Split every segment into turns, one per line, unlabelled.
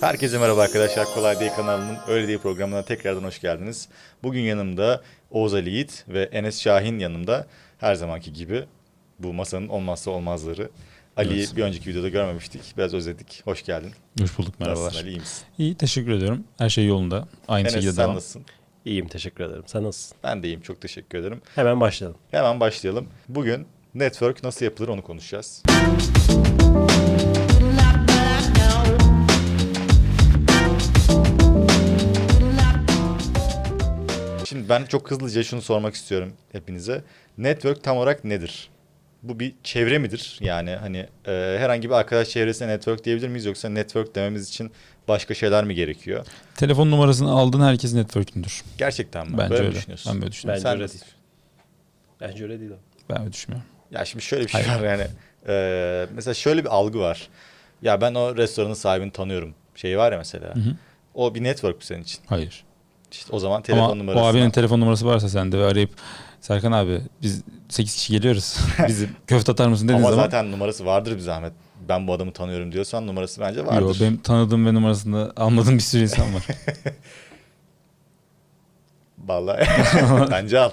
Herkese merhaba arkadaşlar. Kolay Değil kanalının Öyle Değil programına tekrardan hoş geldiniz. Bugün yanımda Oğuz Ali Yiğit ve Enes Şahin yanımda. Her zamanki gibi bu masanın olmazsa olmazları. Ali'yi
Evet.
bir önceki videoda görmemiştik. Biraz özledik. Hoş geldin.
Hoş bulduk merhabalar.
Nasılsın Ali iyi misin?
İyi teşekkür ediyorum. Her şey yolunda. Aynı
Enes
şekilde
sen
devam.
nasılsın?
İyiyim teşekkür ederim. Sen nasılsın?
Ben de iyiyim. Çok teşekkür ederim.
Hemen başlayalım.
Hemen başlayalım. Bugün network nasıl yapılır onu konuşacağız. Şimdi ben çok hızlıca şunu sormak istiyorum hepinize. Network tam olarak nedir? Bu bir çevre midir? Yani hani e, herhangi bir arkadaş çevresine network diyebilir miyiz yoksa network dememiz için başka şeyler mi gerekiyor?
Telefon numarasını aldığın herkes network'ündür.
Gerçekten mi?
Bence
Böyle mi
öyle.
düşünüyorsun?
Ben böyle düşünüyorum.
Bence
Sen
öyle değil. Bence öyle değil.
Ben öyle düşünmüyorum.
Ya şimdi şöyle bir şey
Hayır.
var yani. e, mesela şöyle bir algı var. Ya ben o restoranın sahibini tanıyorum. Şeyi var ya mesela.
Hı hı.
O bir network mu senin için?
Hayır.
İşte o zaman telefon
Ama
numarası.
o abinin telefon numarası varsa sende ve arayıp Serkan abi biz 8 kişi geliyoruz. Bizi köfte atar mısın dediğin
Ama
zaman.
zaten numarası vardır bir zahmet. Ben bu adamı tanıyorum diyorsan numarası bence vardır.
benim tanıdığım ve numarasını almadığım bir sürü insan var.
Vallahi bence al.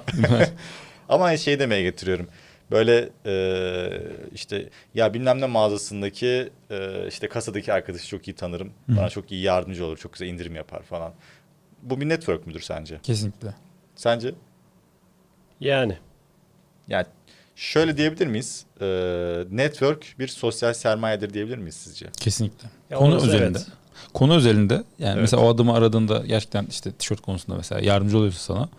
Ama şey demeye getiriyorum. Böyle e, işte ya bilmem ne mağazasındaki e, işte kasadaki arkadaşı çok iyi tanırım. Bana çok iyi yardımcı olur. Çok güzel indirim yapar falan. Bu bir network müdür sence?
Kesinlikle.
Sence?
Yani
Yani şöyle diyebilir miyiz? Ee, network bir sosyal sermayedir diyebilir miyiz sizce?
Kesinlikle.
Ya
Konu
orası
özelinde.
evet.
Konu özelinde yani
Evet.
mesela o adamı aradığında gerçekten işte tişört konusunda mesela yardımcı oluyorsa sana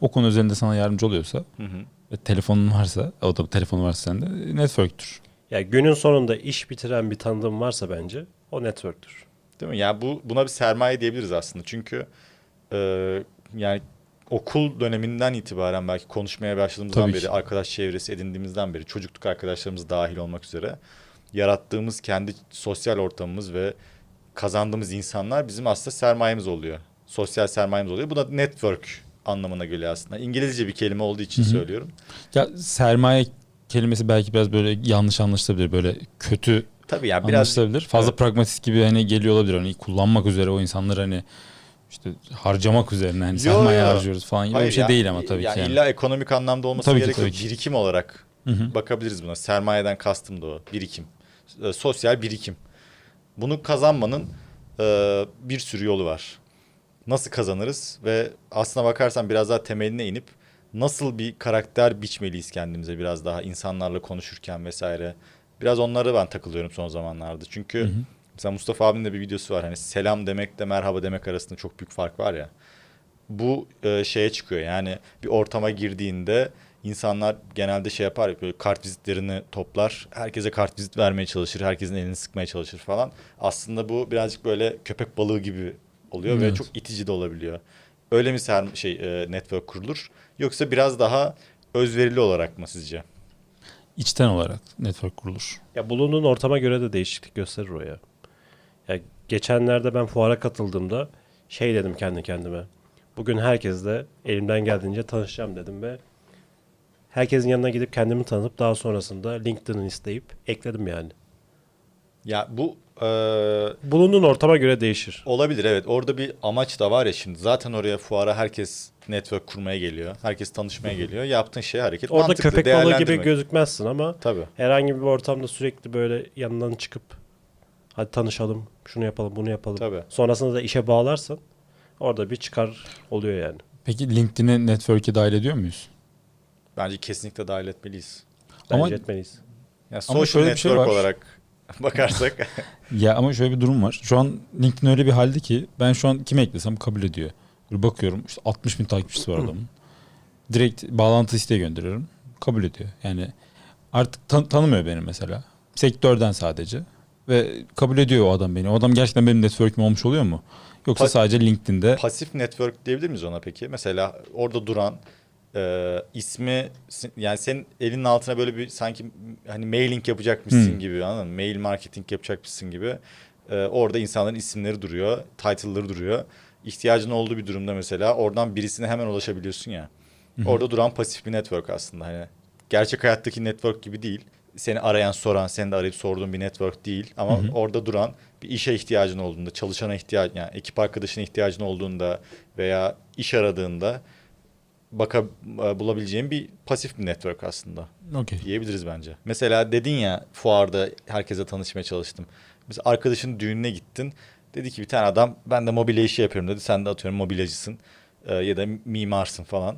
o konu özelinde sana yardımcı oluyorsa
Hı hı.
ve telefonun varsa o da telefonu varsa sende network'tür.
ya günün sonunda iş bitiren bir tanıdığım varsa bence o network'tür.
Değil mi? Yani bu buna bir sermaye diyebiliriz aslında. Çünkü e, yani okul döneminden itibaren belki konuşmaya başladığımızdan
Tabii
beri,
ki.
arkadaş çevresi edindiğimizden beri, çocukluk arkadaşlarımız dahil olmak üzere yarattığımız kendi sosyal ortamımız ve kazandığımız insanlar bizim aslında sermayemiz oluyor. Sosyal sermayemiz oluyor. Bu da network anlamına geliyor aslında. İngilizce bir kelime olduğu için
Hı hı.
söylüyorum.
Ya sermaye kelimesi belki biraz böyle yanlış anlaşılabilir. Böyle kötü
Tabii yani biraz
anlaşılabilir. Fazla
Evet.
pragmatist gibi hani geliyor olabilir. Hani kullanmak üzere o insanları hani işte harcamak üzerine hani sermaye
yo.
harcıyoruz falan gibi bir şey
ya,
değil ama tabii
yani
ki. Yani.
illa ekonomik anlamda olması
Tabii ki,
gerekiyor.
tabii ki.
Birikim olarak
Hı hı.
bakabiliriz buna. Sermayeden kastım da o. Birikim. E, sosyal birikim. Bunu kazanmanın e, bir sürü yolu var. Nasıl kazanırız ve aslına bakarsan biraz daha temeline inip nasıl bir karakter biçmeliyiz kendimize biraz daha insanlarla konuşurken vesaire. Biraz onlara ben takılıyorum son zamanlarda. Çünkü
Hı hı.
Mesela Mustafa abinin de bir videosu var. Hani selam demekle merhaba demek arasında çok büyük fark var ya. Bu e, şeye çıkıyor yani bir ortama girdiğinde insanlar genelde şey yapar ya, böyle kart vizitlerini toplar. Herkese kart vizit vermeye çalışır. Herkesin elini sıkmaya çalışır falan. Aslında bu birazcık böyle köpek balığı gibi oluyor ve
Evet.
çok itici de olabiliyor. Öyle mi ser şey e, network kurulur yoksa biraz daha özverili olarak mı sizce?
İçten olarak network kurulur.
Ya bulunduğun ortama göre de değişiklik gösterir o ya. Ya geçenlerde ben fuara katıldığımda şey dedim kendi kendime. Bugün herkesle elimden geldiğince tanışacağım dedim ve herkesin yanına gidip kendimi tanıtıp daha sonrasında LinkedIn'ı isteyip ekledim yani.
Ya bu e,
Bulunduğun ortama göre değişir.
Olabilir evet. Orada bir amaç da var ya şimdi. Zaten oraya fuara herkes network kurmaya geliyor. Herkes tanışmaya geliyor. Yaptığın şey hareket
Orada
mantıklı.
köpek balığı gibi gözükmezsin ama
Tabii.
herhangi bir ortamda sürekli böyle yanından çıkıp hadi tanışalım, şunu yapalım, bunu yapalım.
Tabii.
Sonrasında da işe bağlarsan orada bir çıkar oluyor yani.
Peki LinkedIn'i network'e dahil ediyor muyuz?
Bence kesinlikle dahil etmeliyiz.
Bence
Ama-
etmeliyiz.
Yani
Ama
social
şöyle bir şey
network
var.
olarak bakarsak
Ya ama şöyle bir durum var. Şu an LinkedIn öyle bir halde ki ben şu an kime eklesem kabul ediyor. Böyle bakıyorum işte 60 bin takipçisi var adamın. Direkt bağlantı isteği gönderiyorum. Kabul ediyor. Yani artık tan- tanımıyor beni mesela. Sektörden sadece. Ve kabul ediyor o adam beni. O adam gerçekten benim network'üm olmuş oluyor mu? Yoksa
Pa-
sadece LinkedIn'de
pasif network diyebilir miyiz ona peki? Mesela orada duran e, ismi yani senin elinin altına böyle bir sanki hani mailing yapacakmışsın
Hmm.
gibi anladın mı? Mail marketing yapacakmışsın gibi. E, orada insanların isimleri duruyor, title'ları duruyor. İhtiyacın olduğu bir durumda mesela oradan birisine hemen ulaşabiliyorsun ya. Orada duran pasif bir network aslında hani. Gerçek hayattaki network gibi değil. Seni arayan, soran, senin de arayıp sorduğun bir network değil. Ama orada duran bir işe ihtiyacın olduğunda, çalışana ihtiyaç, yani ekip arkadaşına ihtiyacın olduğunda veya iş aradığında baka bulabileceğin bir pasif bir network aslında
Okey.
diyebiliriz bence. Mesela dedin ya fuarda herkese tanışmaya çalıştım. Biz arkadaşın düğününe gittin. Dedi ki bir tane adam ben de mobilya işi yapıyorum dedi. Sen de atıyorum mobilyacısın e, ya da mimarsın falan.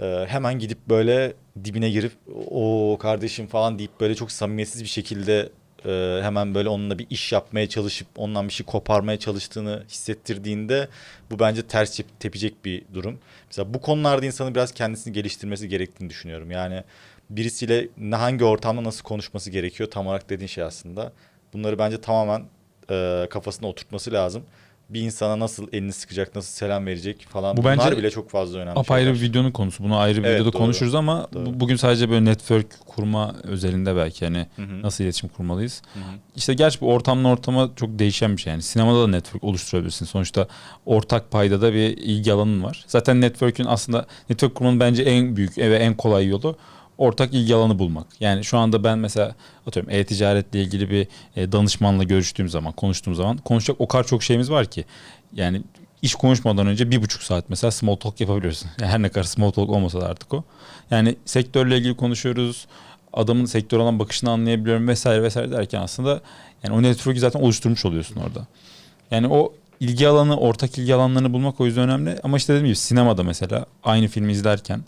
E, hemen gidip böyle dibine girip o kardeşim falan deyip böyle çok samimiyetsiz bir şekilde e, hemen böyle onunla bir iş yapmaya çalışıp ondan bir şey koparmaya çalıştığını hissettirdiğinde bu bence ters tep- tepecek bir durum. Mesela bu konularda insanın biraz kendisini geliştirmesi gerektiğini düşünüyorum. Yani birisiyle ne- hangi ortamda nasıl konuşması gerekiyor tam olarak dediğin şey aslında. Bunları bence tamamen e, kafasına oturtması lazım. Bir insana nasıl elini sıkacak, nasıl selam verecek falan.
Bu
Bunlar
bence
bile çok fazla önemli
Apayrı
şeyler.
bir videonun konusu. Bunu ayrı bir
Evet,
videoda
doğru.
konuşuruz ama
Doğru.
bu- bugün sadece böyle network kurma özelinde belki hani
Hı hı.
nasıl iletişim kurmalıyız.
Hı hı.
İşte gerçi bu ortamdan ortama çok değişen bir şey. Yani sinemada da network oluşturabilirsin. Sonuçta ortak payda da bir ilgi alanın var. Zaten network'ün aslında network kurmanın bence en büyük ve en kolay yolu ortak ilgi alanı bulmak. Yani şu anda ben mesela atıyorum e-ticaretle ilgili bir e, danışmanla görüştüğüm zaman, konuştuğum zaman konuşacak o kadar çok şeyimiz var ki. Yani iş konuşmadan önce bir buçuk saat mesela small talk yapabiliyorsun. Yani her ne kadar small talk olmasa da artık o. Yani sektörle ilgili konuşuyoruz. Adamın sektör olan bakışını anlayabiliyorum vesaire vesaire derken aslında yani o network'ü zaten oluşturmuş oluyorsun orada. Yani o ilgi alanı, ortak ilgi alanlarını bulmak o yüzden önemli. Ama işte dediğim gibi sinemada mesela aynı filmi izlerken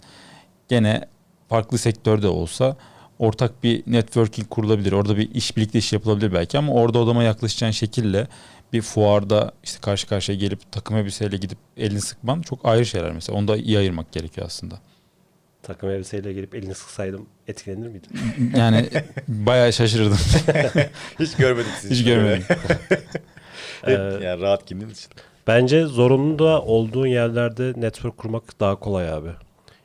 gene farklı sektörde olsa ortak bir networking kurulabilir. Orada bir iş birlikte iş yapılabilir belki ama orada odama yaklaşacağın şekille bir fuarda işte karşı karşıya gelip takım elbiseyle gidip elini sıkman çok ayrı şeyler mesela. Onu da iyi ayırmak gerekiyor aslında.
Takım elbiseyle gelip elini sıksaydım etkilenir miydin?
Yani bayağı şaşırdım.
Hiç görmedim sizi.
Hiç görmedim.
Ee,
yani rahat giydiğiniz için.
Bence zorunlu da olduğun yerlerde network kurmak daha kolay abi.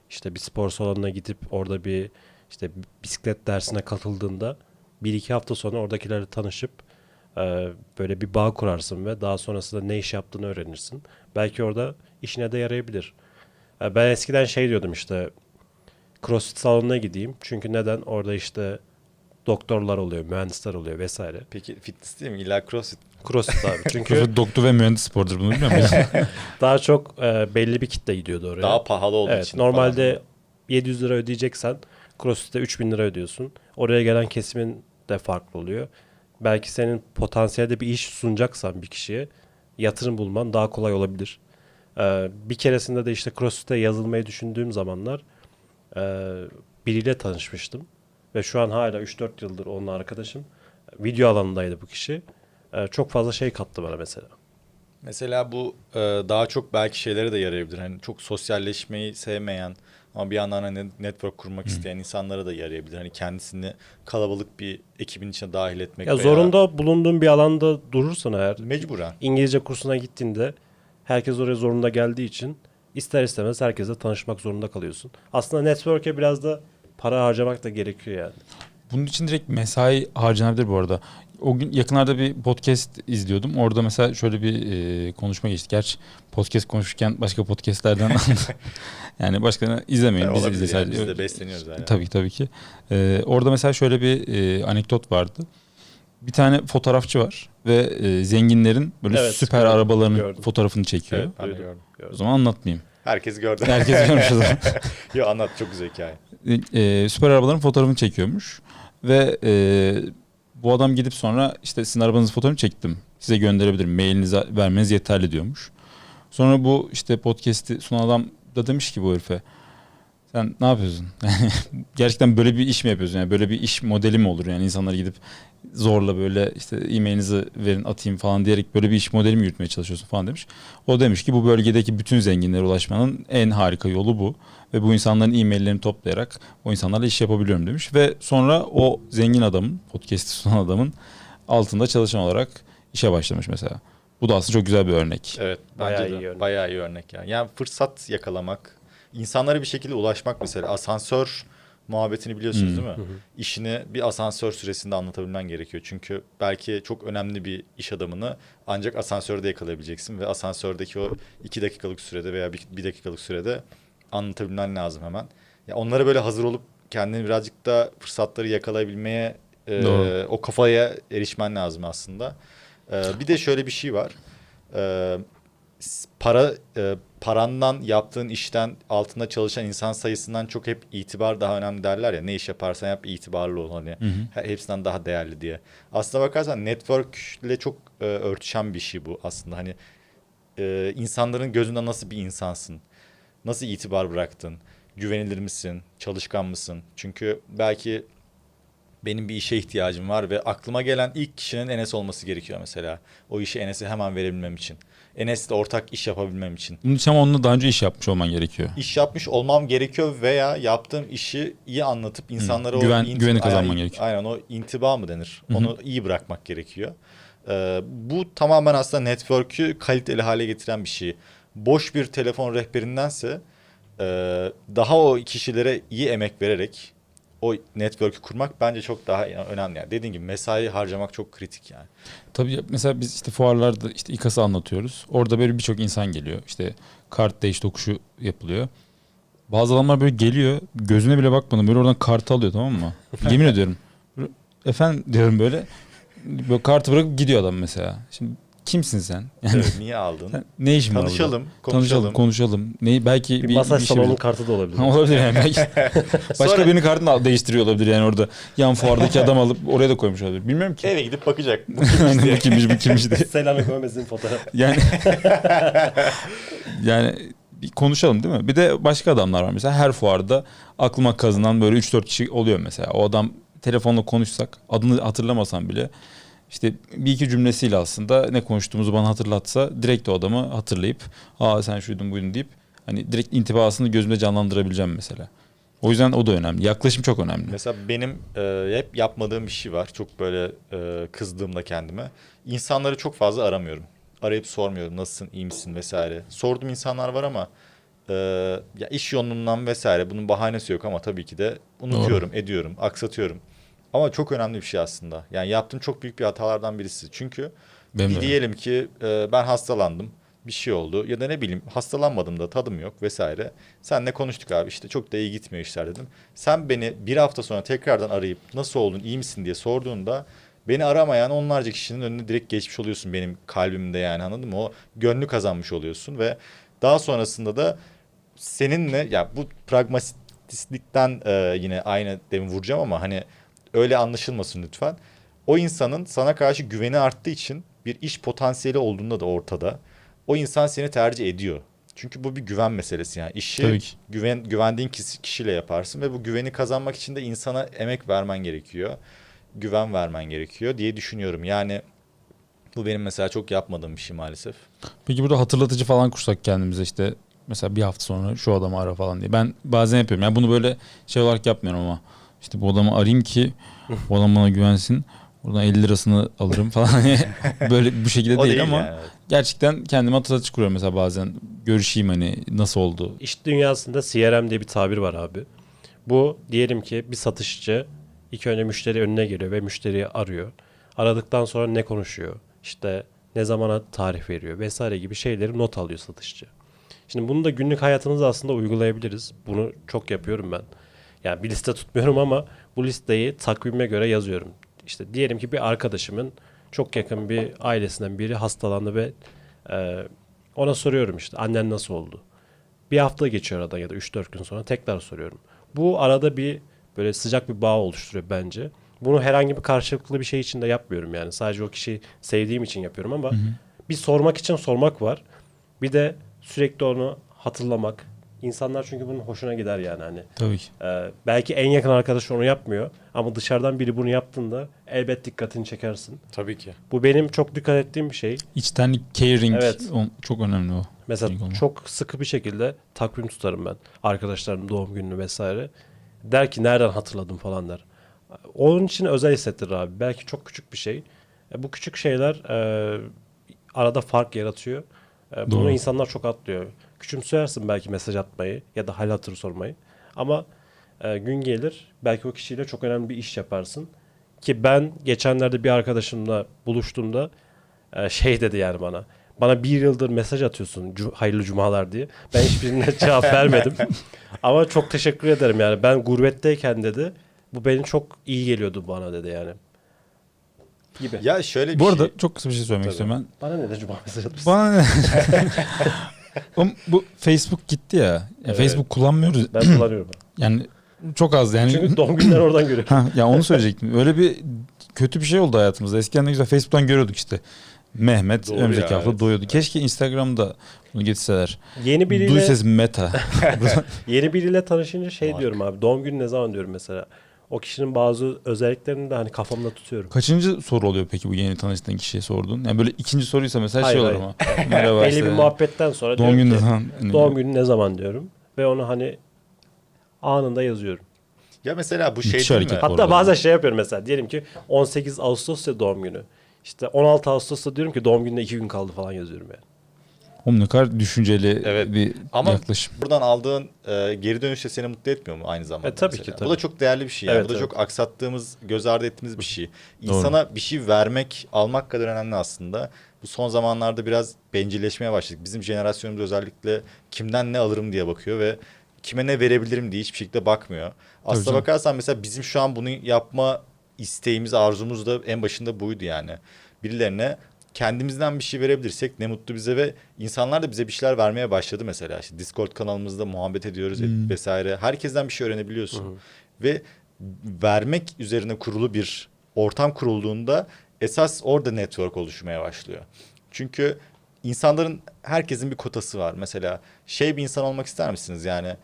İşte bir spor salonuna gidip orada bir işte bisiklet dersine katıldığında bir iki hafta sonra oradakilerle tanışıp e, böyle bir bağ kurarsın ve daha sonrasında ne iş yaptığını öğrenirsin. Belki orada işine de yarayabilir. E, Ben eskiden şey diyordum işte CrossFit salonuna gideyim. Çünkü neden? Orada işte doktorlar oluyor, mühendisler oluyor vesaire.
Peki fitness değil mi? İlla crossfit.
CrossFit abi. Çünkü
Çünkü doktor ve mühendis spordur bunu bilmiyor musun?
daha çok e, belli bir kitle gidiyordu oraya.
Daha pahalı olduğu
Evet,
için.
normalde
falan.
700 lira ödeyeceksen CrossFit'te 3000 lira ödüyorsun. Oraya gelen kesimin de farklı oluyor. Belki senin potansiyelde bir iş sunacaksan bir kişiye yatırım bulman daha kolay olabilir. Ee, bir keresinde de işte CrossFit'e yazılmayı düşündüğüm zamanlar e, biriyle tanışmıştım. Ve şu an hala 3-4 yıldır onunla arkadaşım. Video alanındaydı bu kişi. Ee, çok fazla şey kattı bana mesela.
Mesela bu e, daha çok belki şeylere de yarayabilir. Hani çok sosyalleşmeyi sevmeyen ama bir yandan hani network kurmak isteyen insanlara da yarayabilir. Hani kendisini kalabalık bir ekibin içine dahil etmek
Ya
veya
zorunda bulunduğun bir alanda durursan eğer
mecburen.
İngilizce kursuna gittiğinde herkes oraya zorunda geldiği için ister istemez herkesle tanışmak zorunda kalıyorsun. Aslında network'e biraz da para harcamak da gerekiyor yani.
Bunun için direkt mesai harcanabilir bu arada. O gün yakınlarda bir podcast izliyordum. Orada mesela şöyle bir e, konuşma geçti. Gerçi podcast konuşurken başka podcastlerden yani başka izlemeyin. Biz,
olabilir
biz,
yani, biz de besleniyoruz yani.
Tabii tabii ki. Ee, orada mesela şöyle bir e, anekdot vardı. Bir tane fotoğrafçı var ve e, zenginlerin böyle
Evet,
süper
gördüm,
arabalarının
gördüm.
fotoğrafını çekiyor.
Evet, ben
Duydum,
gördüm.
O
gördüm.
zaman anlatmayayım.
Herkes gördü.
Herkes görmüş o zaman.
Yo anlat çok güzel hikaye.
e, süper arabaların fotoğrafını çekiyormuş. Ve e, bu adam gidip sonra işte sizin arabanızın fotoğrafını çektim. Size gönderebilirim. Mailinizi vermeniz yeterli diyormuş. Sonra bu işte podcast'i sunan adam da demiş ki bu herife. Sen ne yapıyorsun? Gerçekten böyle bir iş mi yapıyorsun? Yani böyle bir iş modeli mi olur? Yani insanlar gidip zorla böyle işte e-mailinizi verin atayım falan diyerek böyle bir iş modeli mi yürütmeye çalışıyorsun falan demiş. O demiş ki bu bölgedeki bütün zenginlere ulaşmanın en harika yolu bu. Ve bu insanların e-maillerini toplayarak o insanlarla iş yapabiliyorum demiş. Ve sonra o zengin adamın, podcast'i sunan adamın altında çalışan olarak işe başlamış mesela. Bu da aslında çok güzel bir örnek.
Evet.
Bayağı iyi örnek.
Bayağı iyi örnek yani. Yani fırsat yakalamak, insanlara bir şekilde ulaşmak mesela. Asansör muhabbetini biliyorsunuz
Hmm.
değil mi? İşini bir asansör süresinde anlatabilmen gerekiyor. Çünkü belki çok önemli bir iş adamını ancak asansörde yakalayabileceksin ve asansördeki o iki dakikalık sürede veya bir, bir dakikalık sürede anlatabilmen lazım hemen. Ya onlara böyle hazır olup kendini birazcık da fırsatları yakalayabilmeye
Doğru.
o kafaya erişmen lazım aslında. Ee, bir de şöyle bir şey var. S- para e, parandan yaptığın işten altında çalışan insan sayısından çok hep itibar daha önemli derler ya. Ne iş yaparsan yap itibarlı ol hani.
Hı hı.
He- Hepsinden daha değerli diye. Aslına bakarsan network ile çok e, örtüşen bir şey bu aslında. Hani e, insanların gözünde nasıl bir insansın? Nasıl itibar bıraktın? Güvenilir misin? Çalışkan mısın? Çünkü belki benim bir işe ihtiyacım var ve aklıma gelen ilk kişinin Enes olması gerekiyor mesela. O işi Enes'e hemen verebilmem için. Enes'le ortak iş yapabilmem için.
Bunun için ama onunla daha önce iş yapmış olman gerekiyor.
İş yapmış olmam gerekiyor veya yaptığım işi iyi anlatıp insanlara
Güven-
o
güveni kazanman
aynen,
gerekiyor.
Aynen o intiba mı denir?
Hı hı.
Onu iyi bırakmak gerekiyor. Ee, bu tamamen aslında network'ü kaliteli hale getiren bir şey. Boş bir telefon rehberindense e, daha o kişilere iyi emek vererek o network'ü kurmak bence çok daha önemli. Yani dediğim gibi mesai harcamak çok kritik yani.
Tabii mesela biz işte fuarlarda işte İKAS'ı anlatıyoruz. Orada böyle birçok insan geliyor. İşte kart değiş tokuşu yapılıyor. Bazı adamlar böyle geliyor. Gözüne bile bakmadım. Böyle oradan kartı alıyor tamam mı? Yemin ediyorum. Efendim diyorum böyle. Böyle kartı bırakıp gidiyor adam mesela. Şimdi kimsin sen? Yani
Evet, niye aldın?
ne işin var burada?
Tanışalım,
Tanışalım,
konuşalım.
konuşalım. Ne, belki
Bir,
bir,
masaj
bir şey
salonu
bilir.
kartı da olabilir.
Olabilir yani. Belki başka
Sonra-
birinin kartını al- değiştiriyor olabilir yani orada. Yan fuardaki adam alıp oraya da koymuş olabilir. Bilmiyorum ki.
Eve gidip bakacak. Bu
bu kimmiş bu kimmiş diye.
Selami Gomez'in fotoğrafı.
Yani yani bir konuşalım değil mi? Bir de başka adamlar var mesela her fuarda aklıma kazınan böyle 3-4 kişi oluyor mesela. O adam telefonla konuşsak adını hatırlamasam bile işte bir iki cümlesiyle aslında ne konuştuğumuzu bana hatırlatsa direkt o adamı hatırlayıp aa sen şuydun buydun deyip hani direkt intibasını gözümde canlandırabileceğim mesela. O yüzden o da önemli. Yaklaşım çok önemli.
Mesela benim e, hep yapmadığım bir şey var. Çok böyle e, kızdığımda kendime. İnsanları çok fazla aramıyorum. Arayıp sormuyorum nasılsın, iyi misin vesaire. Sorduğum insanlar var ama e, ya iş yoğunluğundan vesaire bunun bahanesi yok ama tabii ki de unutuyorum, ediyorum, aksatıyorum. Ama çok önemli bir şey aslında. Yani yaptığım çok büyük bir hatalardan birisi. Çünkü
de öyle.
diyelim ki e, ben hastalandım. Bir şey oldu ya da ne bileyim hastalanmadım da tadım yok vesaire. Senle konuştuk abi işte çok da iyi gitmiyor işler dedim. Sen beni bir hafta sonra tekrardan arayıp nasıl oldun iyi misin diye sorduğunda beni aramayan onlarca kişinin önüne direkt geçmiş oluyorsun benim kalbimde yani anladın mı? O gönlü kazanmış oluyorsun ve daha sonrasında da seninle ya bu pragmatistlikten e, yine aynı demin vuracağım ama hani öyle anlaşılmasın lütfen. O insanın sana karşı güveni arttığı için bir iş potansiyeli olduğunda da ortada. O insan seni tercih ediyor. Çünkü bu bir güven meselesi yani. işi güven güvendiğin kişi, kişiyle yaparsın ve bu güveni kazanmak için de insana emek vermen gerekiyor. Güven vermen gerekiyor diye düşünüyorum. Yani bu benim mesela çok yapmadığım bir şey maalesef.
Peki burada hatırlatıcı falan kursak kendimize işte mesela bir hafta sonra şu adamı ara falan diye. Ben bazen yapıyorum. Yani bunu böyle şey olarak yapmıyorum ama işte bu adamı arayayım ki bu adam bana güvensin. Oradan 50 lirasını alırım falan. Hani böyle bu şekilde değil,
değil
ama
yani.
gerçekten kendime hatırlatıcı kuruyorum mesela bazen. Görüşeyim hani nasıl oldu.
İş dünyasında CRM diye bir tabir var abi. Bu diyelim ki bir satışçı ilk önce müşteri önüne geliyor ve müşteriyi arıyor. Aradıktan sonra ne konuşuyor? İşte ne zamana tarih veriyor vesaire gibi şeyleri not alıyor satışçı. Şimdi bunu da günlük hayatınızda aslında uygulayabiliriz. Bunu çok yapıyorum ben. Yani bir liste tutmuyorum ama bu listeyi takvime göre yazıyorum. İşte diyelim ki bir arkadaşımın çok yakın bir ailesinden biri hastalandı ve e, ona soruyorum işte annen nasıl oldu? Bir hafta geçiyor arada ya da 3-4 gün sonra tekrar soruyorum. Bu arada bir böyle sıcak bir bağ oluşturuyor bence. Bunu herhangi bir karşılıklı bir şey için de yapmıyorum yani. Sadece o kişiyi sevdiğim için yapıyorum ama bir sormak için sormak var. Bir de sürekli onu hatırlamak. İnsanlar çünkü bunun hoşuna gider yani hani.
Tabii ki.
Ee, belki en yakın arkadaş onu yapmıyor ama dışarıdan biri bunu yaptığında elbet dikkatini çekersin.
Tabii ki.
Bu benim çok dikkat ettiğim bir şey.
İçtenlik, caring
Evet.
o- çok önemli o.
Mesela
Caring
çok sıkı bir şekilde takvim tutarım ben. Arkadaşlarımın doğum gününü vesaire. Der ki nereden hatırladım falan der. Onun için özel hissettirir abi. Belki çok küçük bir şey. E, bu küçük şeyler e, arada fark yaratıyor. E, bunu
Doğru.
insanlar çok atlıyor. Küçümsersin belki mesaj atmayı ya da hal hatır sormayı. Ama e, gün gelir belki o kişiyle çok önemli bir iş yaparsın. Ki ben geçenlerde bir arkadaşımla buluştuğumda e, şey dedi yani bana. Bana bir yıldır mesaj atıyorsun hayırlı cumalar diye. Ben hiçbirine cevap vermedim. Ama çok teşekkür ederim yani. Ben gurbetteyken dedi Bu benim çok iyi geliyordu bana dedi yani. Gibi.
Ya şöyle bir
Bu
şey.
arada çok kısa bir şey söylemek
Tabii.
istiyorum ben.
Bana ne de cuma mesaj atmışsın?
Bana ne? Oğlum bu Facebook gitti ya. ya
Evet.
Facebook kullanmıyoruz.
Ben kullanıyorum.
Yani çok az yani.
Çünkü doğum günleri oradan görüyorum.
ha, ya onu söyleyecektim. Öyle bir kötü bir şey oldu hayatımızda. Eskiden ne güzel Facebook'tan görüyorduk işte. Mehmet
Doğru
önümüzdeki
ya,
hafta
evet.
doğuyordu. Keşke Instagram'da bunu getirseler.
Yeni biriyle
ses meta.
yeni biriyle tanışınca şey diyorum abi. Doğum günü ne zaman diyorum mesela. O kişinin bazı özelliklerini de hani kafamda tutuyorum.
Kaçıncı soru oluyor peki bu yeni tanıştığın kişiye sorduğun? Yani böyle ikinci soruysa mesela
Hayır,
şey olur ama. Merhaba
Belli
işte.
bir muhabbetten sonra
Doğum
diyorum
günü
ki,
falan.
doğum günü ne zaman diyorum. Ve onu hani anında yazıyorum.
Ya mesela bu şey
Müthiş
değil mi?
Hatta
arada.
bazen şey yapıyorum mesela. Diyelim ki 18 Ağustos'ta doğum günü. İşte 16 Ağustos'ta diyorum ki doğum gününe 2 gün kaldı falan yazıyorum yani.
Oğlum ne kadar düşünceli
Evet.
bir
Ama
yaklaşım.
buradan aldığın e, geri dönüş de seni mutlu etmiyor mu aynı zamanda?
E, tabii
mesela?
ki, tabii.
Bu da çok değerli bir şey. Yani.
Evet,
bu da
evet.
çok aksattığımız, göz ardı ettiğimiz bir şey.
Doğru.
İnsana bir şey vermek, almak kadar önemli aslında. Bu son zamanlarda biraz bencilleşmeye başladık. Bizim jenerasyonumuz özellikle kimden ne alırım diye bakıyor ve kime ne verebilirim diye hiçbir şekilde bakmıyor. Aslına bakarsan mesela bizim şu an bunu yapma isteğimiz, arzumuz da en başında buydu yani. Birilerine kendimizden bir şey verebilirsek ne mutlu bize ve insanlar da bize bir şeyler vermeye başladı mesela. İşte Discord kanalımızda muhabbet ediyoruz
Hmm.
vesaire. Herkesten bir şey öğrenebiliyorsun. Ve vermek üzerine kurulu bir ortam kurulduğunda esas orada network oluşmaya başlıyor. Çünkü insanların herkesin bir kotası var. Mesela şey bir insan olmak ister misiniz? Yani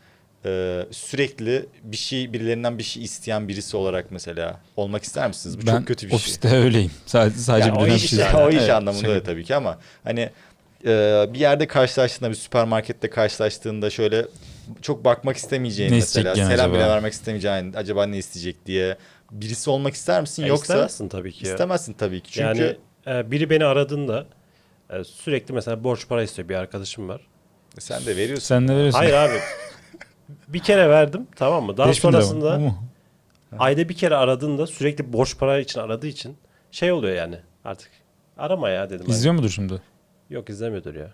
e, sürekli bir şey birilerinden bir şey isteyen birisi olarak mesela olmak ister misiniz? Bu
ben
çok kötü bir şey.
ofiste öyleyim. Sadece sadece
Yani
bir
o
dönem
iş,
şey.
o iş
Evet,
anlamında
şaka.
da tabii ki ama hani e, bir yerde karşılaştığında bir süpermarkette karşılaştığında şöyle çok bakmak istemeyeceğin
Ne
mesela selam
acaba?
bile vermek istemeyeceğin acaba ne isteyecek diye birisi olmak ister misin
Ya
yoksa
istemezsin tabii ki ya.
istemezsin tabii ki çünkü
Yani e, biri beni aradığında e, sürekli mesela borç para istiyor bir arkadaşım var.
sen de veriyorsun.
Sen ne veriyorsun?
Hayır abi. Bir kere verdim tamam mı? Daha
5000 lira mı?
sonrasında
mu?
ayda bir kere aradığında sürekli borç para için aradığı için şey oluyor yani artık. Arama ya dedim. hani.
İzliyor mudur şimdi?
Yok izlemiyordur ya.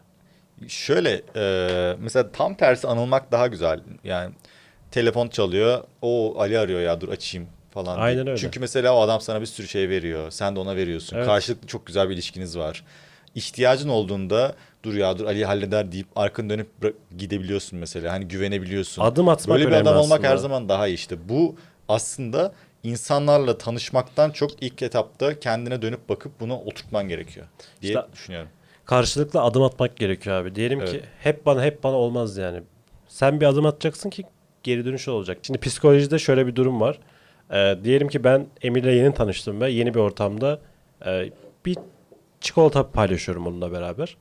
Şöyle e, mesela tam tersi anılmak daha güzel. Yani telefon çalıyor. O Ali arıyor ya dur açayım falan.
Aynen
diye.
öyle.
Çünkü mesela o adam sana bir sürü şey veriyor. Sen de ona veriyorsun.
Evet.
Karşılıklı çok güzel bir ilişkiniz var. İhtiyacın olduğunda dur ya dur Ali halleder deyip arkanı dönüp gidebiliyorsun mesela. Hani güvenebiliyorsun.
Adım atmak
Böyle bir adam olmak
aslında.
her zaman daha iyi işte. Bu aslında insanlarla tanışmaktan çok ilk etapta kendine dönüp bakıp bunu oturtman gerekiyor diye
İşte-
düşünüyorum.
Karşılıklı adım atmak gerekiyor abi. Diyelim ki
Evet.
hep bana hep bana olmaz yani. Sen bir adım atacaksın ki geri dönüş olacak. Şimdi psikolojide şöyle bir durum var. Ee, diyelim ki ben Emir'le yeni tanıştım ve yeni bir ortamda e, bir çikolata paylaşıyorum onunla beraber.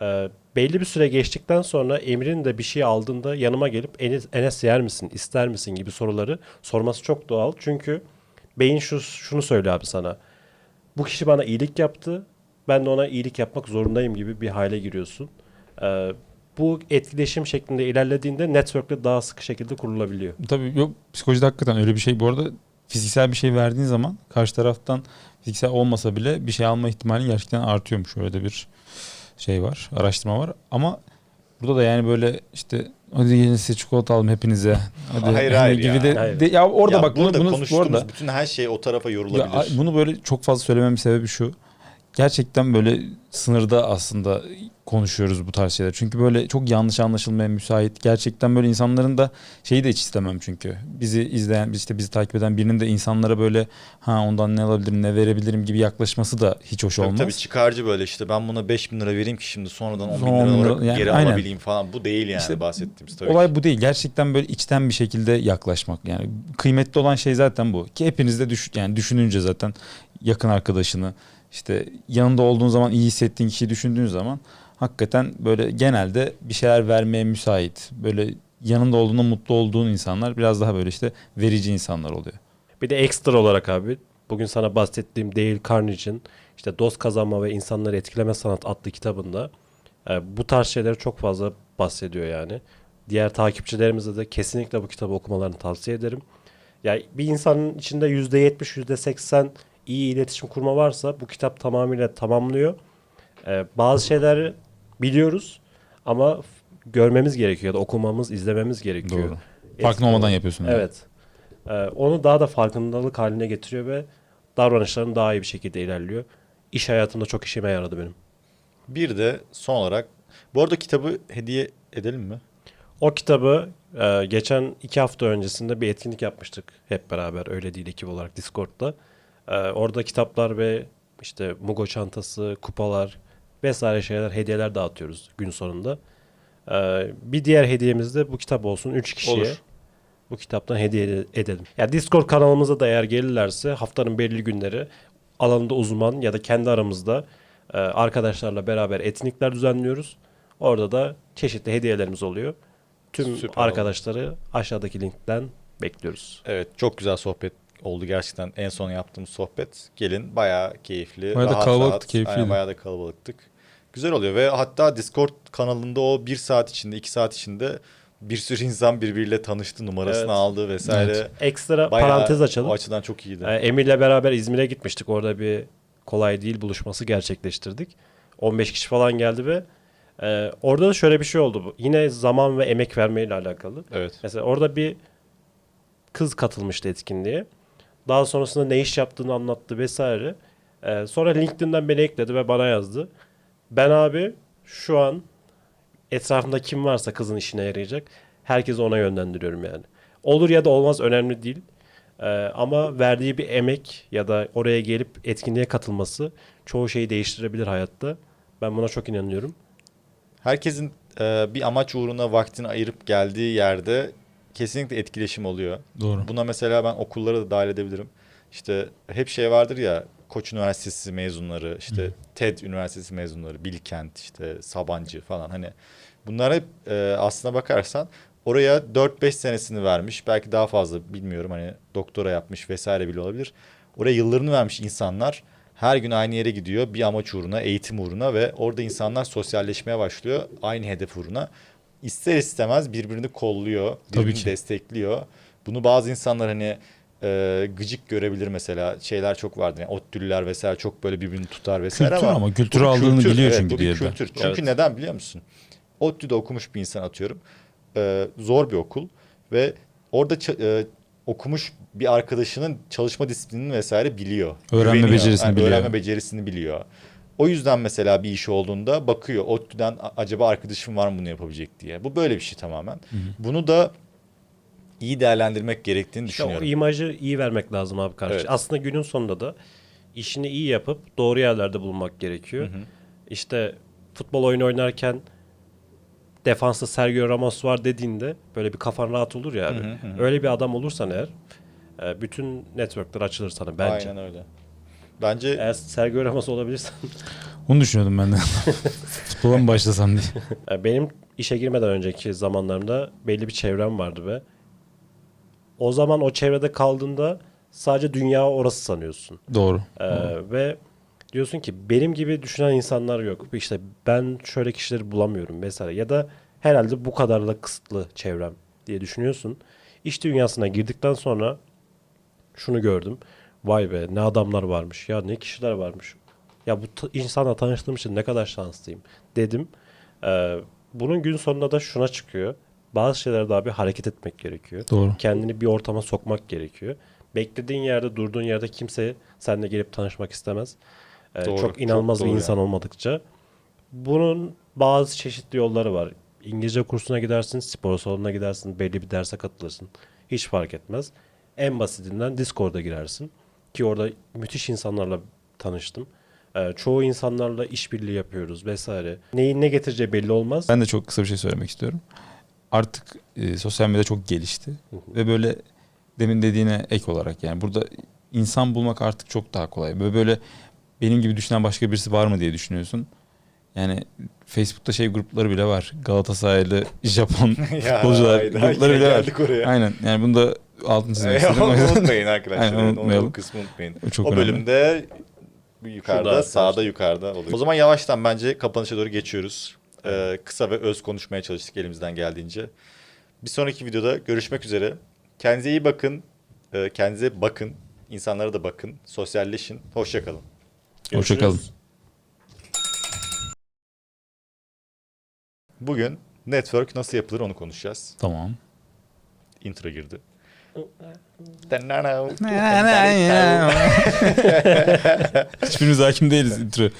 Ee, belli bir süre geçtikten sonra Emir'in de bir şey aldığında yanıma gelip Enes, Enes yer misin, ister misin gibi soruları sorması çok doğal. Çünkü beyin şu, şunu söylüyor abi sana. Bu kişi bana iyilik yaptı. Ben de ona iyilik yapmak zorundayım gibi bir hale giriyorsun. Ee, bu etkileşim şeklinde ilerlediğinde network'le daha sıkı şekilde kurulabiliyor.
Tabii yok psikolojide hakikaten öyle bir şey. Bu arada fiziksel bir şey verdiğin zaman karşı taraftan fiziksel olmasa bile bir şey alma ihtimalin gerçekten artıyormuş. Öyle de bir şey var. Araştırma var. Ama burada da yani böyle işte hadi gelin size çikolata aldım hepinize. Hadi
Hayır, hayır
gibi
ya.
de,
Hayır.
de- ya orada
ya
bak bunu, bunu bu
konuştuğumuz
arada
bütün her şey o tarafa
ya,
yorulabilir.
bunu böyle çok fazla söylememin sebebi şu. Gerçekten böyle sınırda aslında konuşuyoruz bu tarz şeyler. Çünkü böyle çok yanlış anlaşılmaya müsait. Gerçekten böyle insanların da şeyi de hiç istemem çünkü. Bizi izleyen, işte bizi takip eden birinin de insanlara böyle ha ondan ne alabilirim, ne verebilirim gibi yaklaşması da hiç hoş
Tabii,
olmaz.
tabii çıkarcı böyle işte ben buna 5000 lira vereyim ki şimdi sonradan 10 bin lira
10 bin lira-
olarak
yani
geri
aynen.
alabileyim falan. Bu değil yani
İşte
bahsettiğimiz tabii
Olay
ki.
bu değil. Gerçekten böyle içten bir şekilde yaklaşmak. Yani kıymetli olan şey zaten bu. Ki hepiniz de düş yani düşününce zaten yakın arkadaşını işte yanında olduğun zaman iyi hissettiğin kişiyi düşündüğün zaman hakikaten böyle genelde bir şeyler vermeye müsait. Böyle yanında olduğunda mutlu olduğun insanlar biraz daha böyle işte verici insanlar oluyor.
Bir de ekstra olarak abi bugün sana bahsettiğim Dale Carnegie'in işte Dost Kazanma ve İnsanları Etkileme Sanat adlı kitabında e, bu tarz şeyleri çok fazla bahsediyor yani. Diğer takipçilerimize de kesinlikle bu kitabı okumalarını tavsiye ederim. Yani bir insanın içinde %70, %80 iyi iletişim kurma varsa bu kitap tamamıyla tamamlıyor. E, bazı şeyleri biliyoruz ama görmemiz gerekiyor ya da okumamız, izlememiz gerekiyor.
Doğru. Farkında olmadan yapıyorsun. yani.
Evet. Ee, onu daha da farkındalık haline getiriyor ve davranışlarım daha iyi bir şekilde ilerliyor. İş hayatımda çok işime yaradı benim.
Bir de son olarak bu arada kitabı hediye edelim mi?
O kitabı e, geçen iki hafta öncesinde bir etkinlik yapmıştık hep beraber öyle değil ekip olarak Discord'da. E, orada kitaplar ve işte Mugo çantası, kupalar vesaire şeyler hediyeler dağıtıyoruz gün sonunda. E, bir diğer hediyemiz de bu kitap olsun 3 kişiye.
Olur.
Bu kitaptan hediye edelim. Ya Discord kanalımıza da eğer gelirlerse haftanın belli günleri alanında uzman ya da kendi aramızda e, arkadaşlarla beraber etkinlikler düzenliyoruz. Orada da çeşitli hediyelerimiz oluyor. Tüm
Süper
arkadaşları aşağıdaki linkten bekliyoruz.
Evet çok güzel sohbet oldu gerçekten en son yaptığımız sohbet. Gelin bayağı keyifli.
Bayağı da
rahat
kalabalıktı,
rahat.
keyifliydi.
Aynen, bayağı da kalabalıktık. Güzel oluyor ve hatta Discord kanalında o bir saat içinde iki saat içinde bir sürü insan birbiriyle tanıştı numarasını
Evet.
aldı vesaire.
Evet.
Ekstra
Bayağı
parantez açalım.
O açıdan çok iyiydi.
E, Emir'le beraber İzmir'e gitmiştik. Orada bir kolay değil buluşması gerçekleştirdik. 15 kişi falan geldi ve e, orada da şöyle bir şey oldu. bu. Yine zaman ve emek vermeyle alakalı.
Evet.
Mesela orada bir kız katılmıştı etkinliğe. Daha sonrasında ne iş yaptığını anlattı vesaire. Ee, sonra LinkedIn'den beni ekledi ve bana yazdı. Ben abi şu an etrafımda kim varsa kızın işine yarayacak. Herkesi ona yönlendiriyorum yani. Olur ya da olmaz önemli değil. Ee, ama verdiği bir emek ya da oraya gelip etkinliğe katılması çoğu şeyi değiştirebilir hayatta. Ben buna çok inanıyorum.
Herkesin e, bir amaç uğruna vaktini ayırıp geldiği yerde kesinlikle etkileşim oluyor.
Doğru.
Buna mesela ben okullara da dahil edebilirim. İşte hep şey vardır ya Koç Üniversitesi mezunları, işte TED Üniversitesi mezunları, Bilkent, işte Sabancı falan hani bunlar hep e, aslına bakarsan oraya 4-5 senesini vermiş. Belki daha fazla bilmiyorum hani doktora yapmış vesaire bile olabilir. Oraya yıllarını vermiş insanlar her gün aynı yere gidiyor bir amaç uğruna, eğitim uğruna ve orada insanlar sosyalleşmeye başlıyor aynı hedef uğruna. İster istemez birbirini kolluyor,
Tabii
birbirini
ki.
destekliyor. Bunu bazı insanlar hani e, gıcık görebilir mesela. Şeyler çok vardır. Yani ODTÜ'lüler vesaire çok böyle birbirini tutar vesaire
Kültür
ama.
ama kültür aldığını
kültür.
biliyor
Evet,
çünkü
bu
bir yerde.
kültür. Çünkü
Evet.
neden biliyor musun? ODTÜ'de okumuş bir insan atıyorum. E, zor bir okul ve orada e, okumuş bir arkadaşının çalışma disiplinini vesaire biliyor.
Öğrenme
Güveniyor.
becerisini biliyor.
Öğrenme becerisini biliyor. O yüzden mesela bir iş olduğunda bakıyor ODTÜ'den "A- acaba arkadaşım var mı bunu yapabilecek diye. Bu böyle bir şey tamamen. Bunu da iyi değerlendirmek gerektiğini
İşte o
düşünüyorum.
imajı iyi vermek lazım abi karşı.
Evet.
Aslında günün sonunda da işini iyi yapıp doğru yerlerde bulunmak gerekiyor. İşte futbol oyunu oynarken defansta Sergio Ramos var dediğinde böyle bir kafan rahat olur ya abi.
Hı hı, hı.
Öyle bir adam olursan eğer e, bütün networkler açılır sana bence.
Aynen öyle. Bence
Eğer Sergio Ramos olabilirsen
Onu düşünüyordum ben de. Futbola mı başlasam diye.
benim işe girmeden önceki zamanlarımda belli bir çevrem vardı ve o zaman o çevrede kaldığında sadece dünya orası sanıyorsun.
Doğru.
Ee, ve diyorsun ki benim gibi düşünen insanlar yok. İşte ben şöyle kişileri bulamıyorum vesaire. Ya da herhalde bu kadarla kısıtlı çevrem diye düşünüyorsun. İş dünyasına girdikten sonra şunu gördüm. Vay be ne adamlar varmış. Ya ne kişiler varmış. Ya bu insanla tanıştığım için ne kadar şanslıyım dedim. Ee, bunun gün sonunda da şuna çıkıyor. Bazı şeylerde abi hareket etmek gerekiyor
Doğru.
kendini bir ortama sokmak gerekiyor. Beklediğin yerde, durduğun yerde kimse seninle gelip tanışmak istemez. Ee,
Doğru,
çok inanılmaz
çok
bir insan
yani.
olmadıkça. Bunun bazı çeşitli yolları var. İngilizce kursuna gidersin, spor salonuna gidersin, belli bir derse katılırsın. Hiç fark etmez. En basitinden Discord'a girersin. Ki orada müthiş insanlarla tanıştım. Ee, çoğu insanlarla işbirliği yapıyoruz vesaire. Neyin ne getireceği belli olmaz.
Ben de çok kısa bir şey söylemek istiyorum. Artık e, sosyal medya çok gelişti. Ve böyle demin dediğine ek olarak yani burada insan bulmak artık çok daha kolay. Böyle böyle benim gibi düşünen başka birisi var mı diye düşünüyorsun. Yani Facebook'ta şey grupları bile var. Galatasaraylı Japon futbolcular grupları bile var.
oraya.
Aynen. Yani bunu da altını çizmek istedim. O yüzden-
unutmayın arkadaşlar.
Aynen, unutmayalım.
O kısmı unutmayın.
O çok
o
önemli.
bölümde yukarıda,
Şurada
sağda yukarıda oluyor. O zaman yavaştan bence kapanışa doğru geçiyoruz. Ee, kısa ve öz konuşmaya çalıştık elimizden geldiğince. Bir sonraki videoda görüşmek üzere. Kendinize iyi bakın. Ee, kendinize bakın. İnsanlara da bakın. Sosyalleşin. Hoşçakalın.
Hoşça kalın.
Bugün network nasıl yapılır onu konuşacağız.
Tamam.
Intro girdi.
Hiçbirimiz hakim değiliz intro.